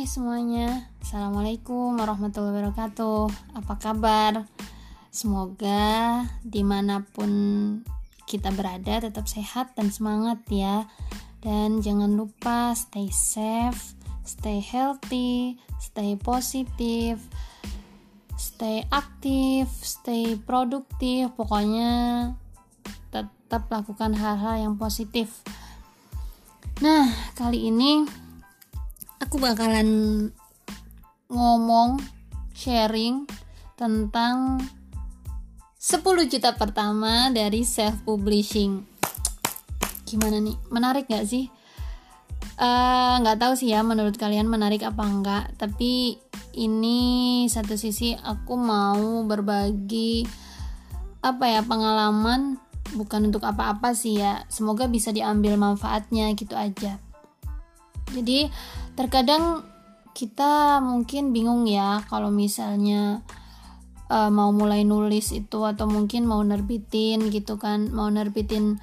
Hai semuanya, Assalamualaikum warahmatullahi wabarakatuh. Apa kabar? Semoga di mana pun kita berada tetap sehat dan semangat ya. Dan jangan lupa stay safe, stay healthy, stay positif Stay aktif, stay produktif. Pokoknya tetap lakukan hal-hal yang positif. Nah, kali ini aku bakalan ngomong sharing tentang 10 juta pertama dari self publishing gimana nih? Menarik gak sih? Eh, nggak uh, tahu sih ya menurut kalian menarik apa enggak tapi ini satu sisi aku mau berbagi apa ya pengalaman bukan untuk apa-apa sih ya. Semoga bisa diambil manfaatnya gitu aja. Jadi terkadang kita mungkin bingung ya kalau misalnya uh, mau mulai nulis itu atau mungkin mau nerbitin gitu kan mau nerbitin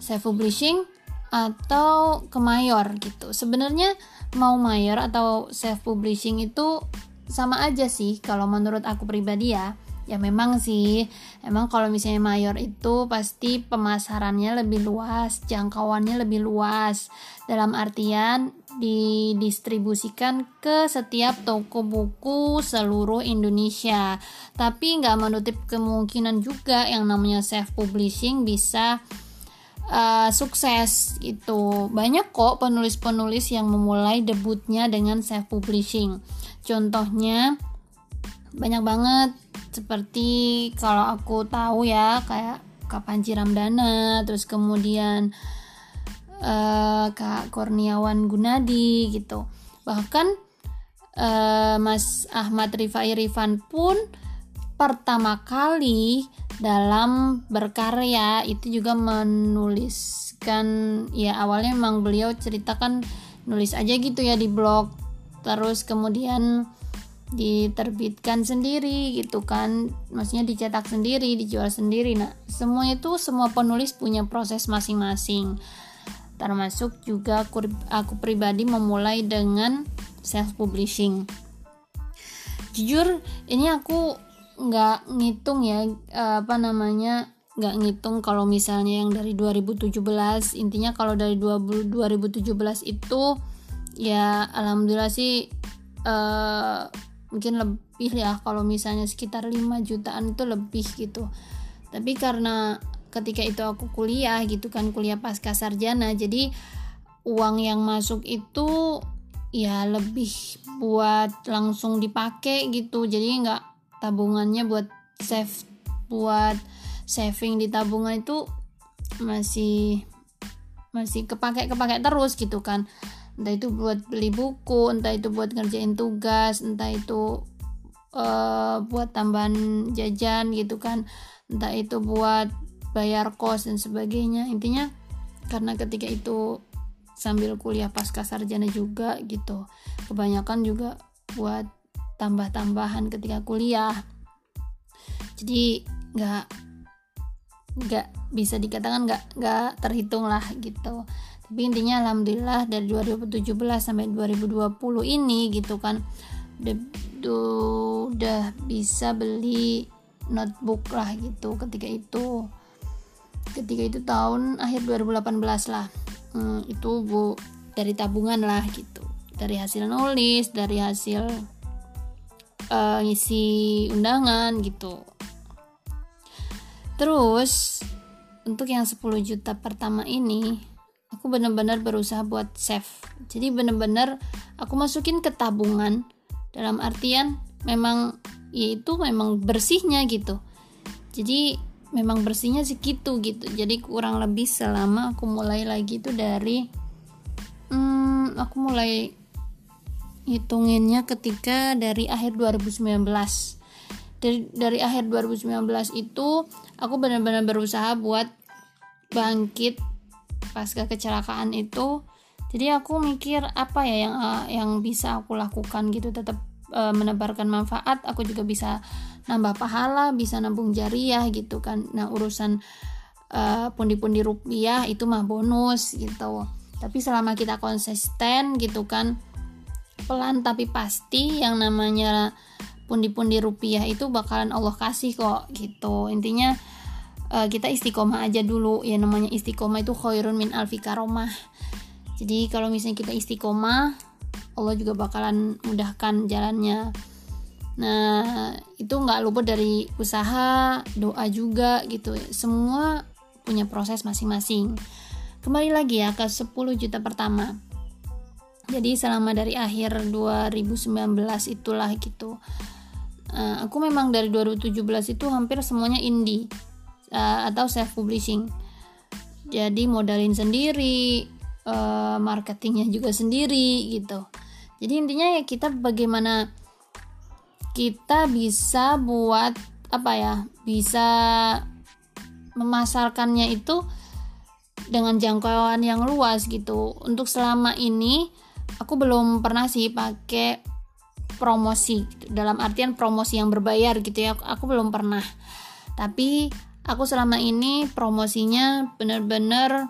self publishing atau ke mayor gitu. Sebenarnya mau mayor atau self publishing itu sama aja sih kalau menurut aku pribadi ya ya memang sih. Emang kalau misalnya mayor itu pasti pemasarannya lebih luas jangkauannya lebih luas. Dalam artian didistribusikan ke setiap toko buku seluruh Indonesia. Tapi nggak menutup kemungkinan juga yang namanya self publishing bisa uh, sukses itu banyak kok penulis-penulis yang memulai debutnya dengan self publishing. Contohnya banyak banget. Seperti kalau aku tahu ya kayak Kak Ciram Dana terus kemudian uh, Kak Kurniawan Gunadi gitu. Bahkan uh, Mas Ahmad Rifai Rifan pun pertama kali dalam berkarya itu juga menuliskan ya awalnya memang beliau ceritakan nulis aja gitu ya di blog. Terus kemudian diterbitkan sendiri gitu kan. Maksudnya dicetak sendiri dijual sendiri. Nah semua itu semua penulis punya proses masing-masing. Termasuk juga aku, aku pribadi memulai dengan self publishing jujur ini aku nggak ngitung ya apa namanya nggak ngitung kalau misalnya yang dari 2017 intinya kalau dari 20, 2017 itu ya alhamdulillah sih uh, mungkin lebih ya kalau misalnya sekitar 5 jutaan itu lebih gitu. Tapi karena ketika itu aku kuliah gitu kan kuliah pasca sarjana jadi uang yang masuk itu ya lebih buat langsung dipakai gitu. Jadi nggak tabungannya buat save buat saving di tabungan itu masih masih kepake kepake terus gitu kan entah itu buat beli buku entah itu buat ngerjain tugas entah itu uh, buat tambahan jajan gitu kan. Entah itu buat bayar kos dan sebagainya. Intinya karena ketika itu sambil kuliah pasca sarjana juga gitu kebanyakan juga buat tambah-tambahan ketika kuliah. Jadi nggak nggak bisa dikatakan nggak nggak terhitung lah gitu tapi intinya alhamdulillah dari 2017 sampai 2020 ini gitu kan udah, udah bisa beli notebook lah gitu ketika itu. Ketika itu tahun akhir 2018 lah. Hmm, itu bu dari tabungan lah gitu. Dari hasil nulis dari hasil uh, ngisi undangan gitu. Terus untuk yang 10 juta pertama ini aku benar-benar berusaha buat save. Jadi benar-benar aku masukin ke tabungan. Dalam artian memang yaitu memang bersihnya gitu. Jadi memang bersihnya segitu gitu. Jadi kurang lebih selama aku mulai lagi itu dari hmm, aku mulai hitunginnya ketika dari akhir 2019 dari, dari akhir 2019 itu aku benar-benar berusaha buat bangkit pasca kecelakaan itu jadi aku mikir apa ya yang uh, yang bisa aku lakukan gitu tetap uh, menebarkan manfaat. Aku juga bisa nambah pahala bisa nabung jariah gitu kan. Nah urusan uh, pundi-pundi rupiah itu mah bonus gitu. Tapi selama kita konsisten gitu kan pelan tapi pasti yang namanya pundi-pundi rupiah itu bakalan Allah kasih kok gitu. Intinya uh, kita istiqomah aja dulu. Ya namanya istiqomah itu khairun min alfi karomah. Jadi kalau misalnya kita istiqomah Allah juga bakalan mudahkan jalannya. Nah itu nggak luput dari usaha doa juga gitu. Semua punya proses masing-masing. Kembali lagi ya ke 10 juta pertama. Jadi selama dari akhir 2019 itulah gitu. Uh, aku memang dari 2017 itu hampir semuanya indie uh, atau self publishing. Jadi modalin sendiri uh, marketingnya juga sendiri gitu. Jadi intinya ya kita bagaimana kita bisa buat apa ya bisa memasarkannya itu dengan jangkauan yang luas gitu. Untuk selama ini aku belum pernah sih pakai promosi dalam artian promosi yang berbayar gitu ya. Aku belum pernah. Tapi aku selama ini promosinya bener-bener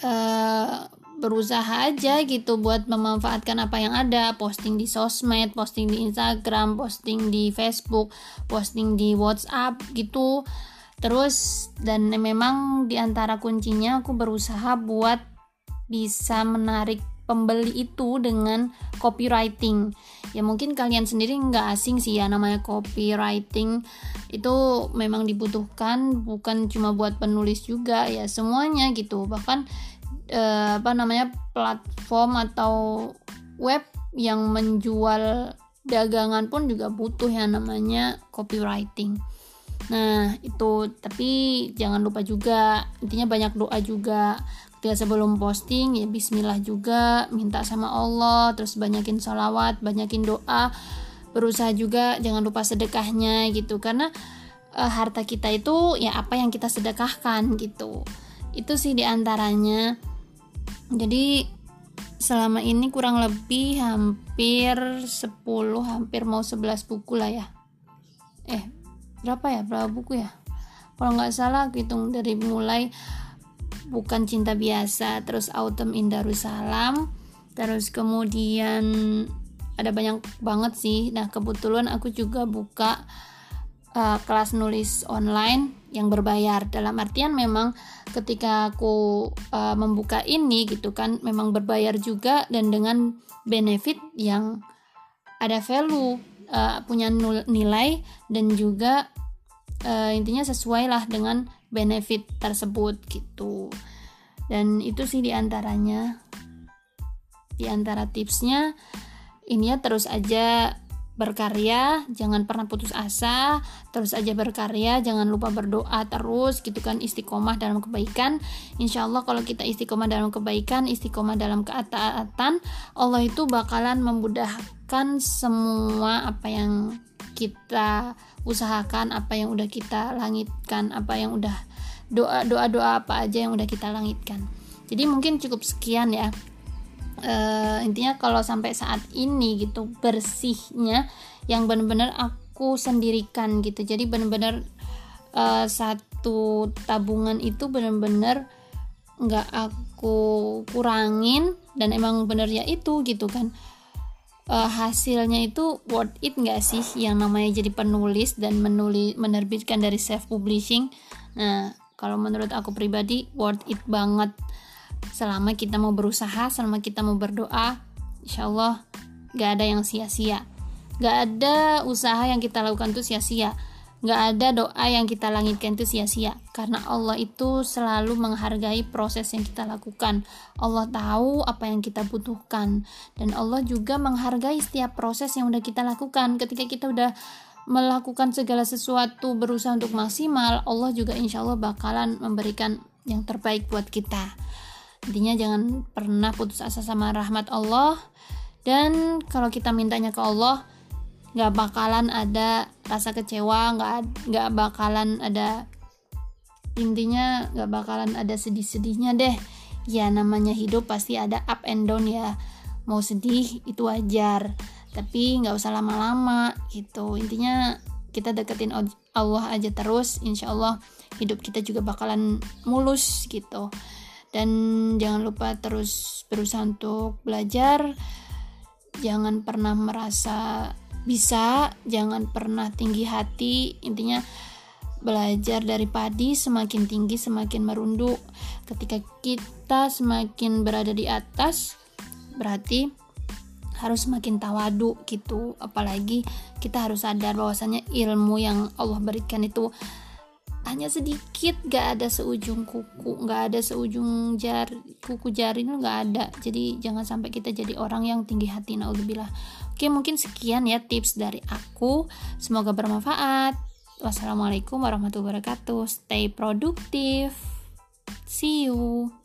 uh, berusaha aja gitu buat memanfaatkan apa yang ada. Posting di sosmed posting di Instagram posting di Facebook posting di WhatsApp gitu. Terus dan memang di antara kuncinya aku berusaha buat bisa menarik pembeli itu dengan copywriting. Ya mungkin kalian sendiri nggak asing sih ya namanya copywriting. Itu memang dibutuhkan bukan cuma buat penulis juga ya semuanya gitu. Bahkan eh, apa namanya platform atau web yang menjual dagangan pun juga butuh yang namanya copywriting. Nah, itu. Tapi jangan lupa juga intinya banyak doa juga ketika sebelum posting ya bismillah juga minta sama Allah terus banyakin sholawat banyakin doa berusaha juga jangan lupa sedekahnya gitu. Karena e, harta kita itu ya apa yang kita sedekahkan gitu. Itu sih di antaranya. Jadi selama ini kurang lebih hampir 10 hampir mau 11 buku lah ya. Eh berapa ya? Berapa buku ya? Kalau nggak salah hitung dari mulai bukan cinta biasa terus autumn in Darussalam terus kemudian ada banyak banget sih. Nah kebetulan aku juga buka uh, kelas nulis online yang berbayar. Dalam artian memang ketika aku uh, membuka ini gitu kan memang berbayar juga dan dengan benefit yang ada value uh, punya nilai dan juga uh, intinya sesuai lah dengan benefit tersebut gitu. Dan itu sih di antaranya di antara tipsnya ini ya terus aja berkarya, jangan pernah putus asa, terus aja berkarya, jangan lupa berdoa terus gitu kan istiqomah dalam kebaikan. Insya Allah kalau kita istiqomah dalam kebaikan, istiqomah dalam keataatan, Allah itu bakalan memudahkan semua apa yang kita usahakan apa yang udah kita langitkan apa yang udah doa doa doa apa aja yang udah kita langitkan jadi mungkin cukup sekian ya e, intinya kalau sampai saat ini gitu bersihnya yang benar-benar aku sendirikan gitu. Jadi benar-benar e, satu tabungan itu benar-benar nggak aku kurangin dan emang bener ya itu gitu kan. Uh, hasilnya itu worth it nggak sih yang namanya jadi penulis dan menulis menerbitkan dari self publishing nah kalau menurut aku pribadi worth it banget selama kita mau berusaha selama kita mau berdoa insya Allah gak ada yang sia-sia gak ada usaha yang kita lakukan tuh sia-sia Gak ada doa yang kita langitkan itu sia-sia karena Allah itu selalu menghargai proses yang kita lakukan. Allah tahu apa yang kita butuhkan dan Allah juga menghargai setiap proses yang udah kita lakukan. Ketika kita udah melakukan segala sesuatu berusaha untuk maksimal, Allah juga insya Allah bakalan memberikan yang terbaik buat kita. Intinya jangan pernah putus asa sama rahmat Allah. Dan kalau kita mintanya ke Allah nggak bakalan ada rasa kecewa nggak nggak bakalan ada intinya nggak bakalan ada sedih-sedihnya deh. Ya namanya hidup pasti ada up and down ya. Mau sedih itu wajar. Tapi nggak usah lama-lama gitu. Intinya kita deketin Allah aja terus. Insya Allah hidup kita juga bakalan mulus gitu dan jangan lupa terus berusaha untuk belajar. Jangan pernah merasa bisa jangan pernah tinggi hati. Intinya belajar dari padi semakin tinggi semakin merunduk. Ketika kita semakin berada di atas berarti harus semakin tawadu gitu. Apalagi kita harus sadar bahwasanya ilmu yang Allah berikan itu hanya sedikit gak ada seujung kuku gak ada seujung jar kuku jari itu gak ada. Jadi jangan sampai kita jadi orang yang tinggi hati naudzubillah oke mungkin sekian ya tips dari aku. Semoga bermanfaat. Wassalamualaikum warahmatullahi wabarakatuh. Stay produktif. See you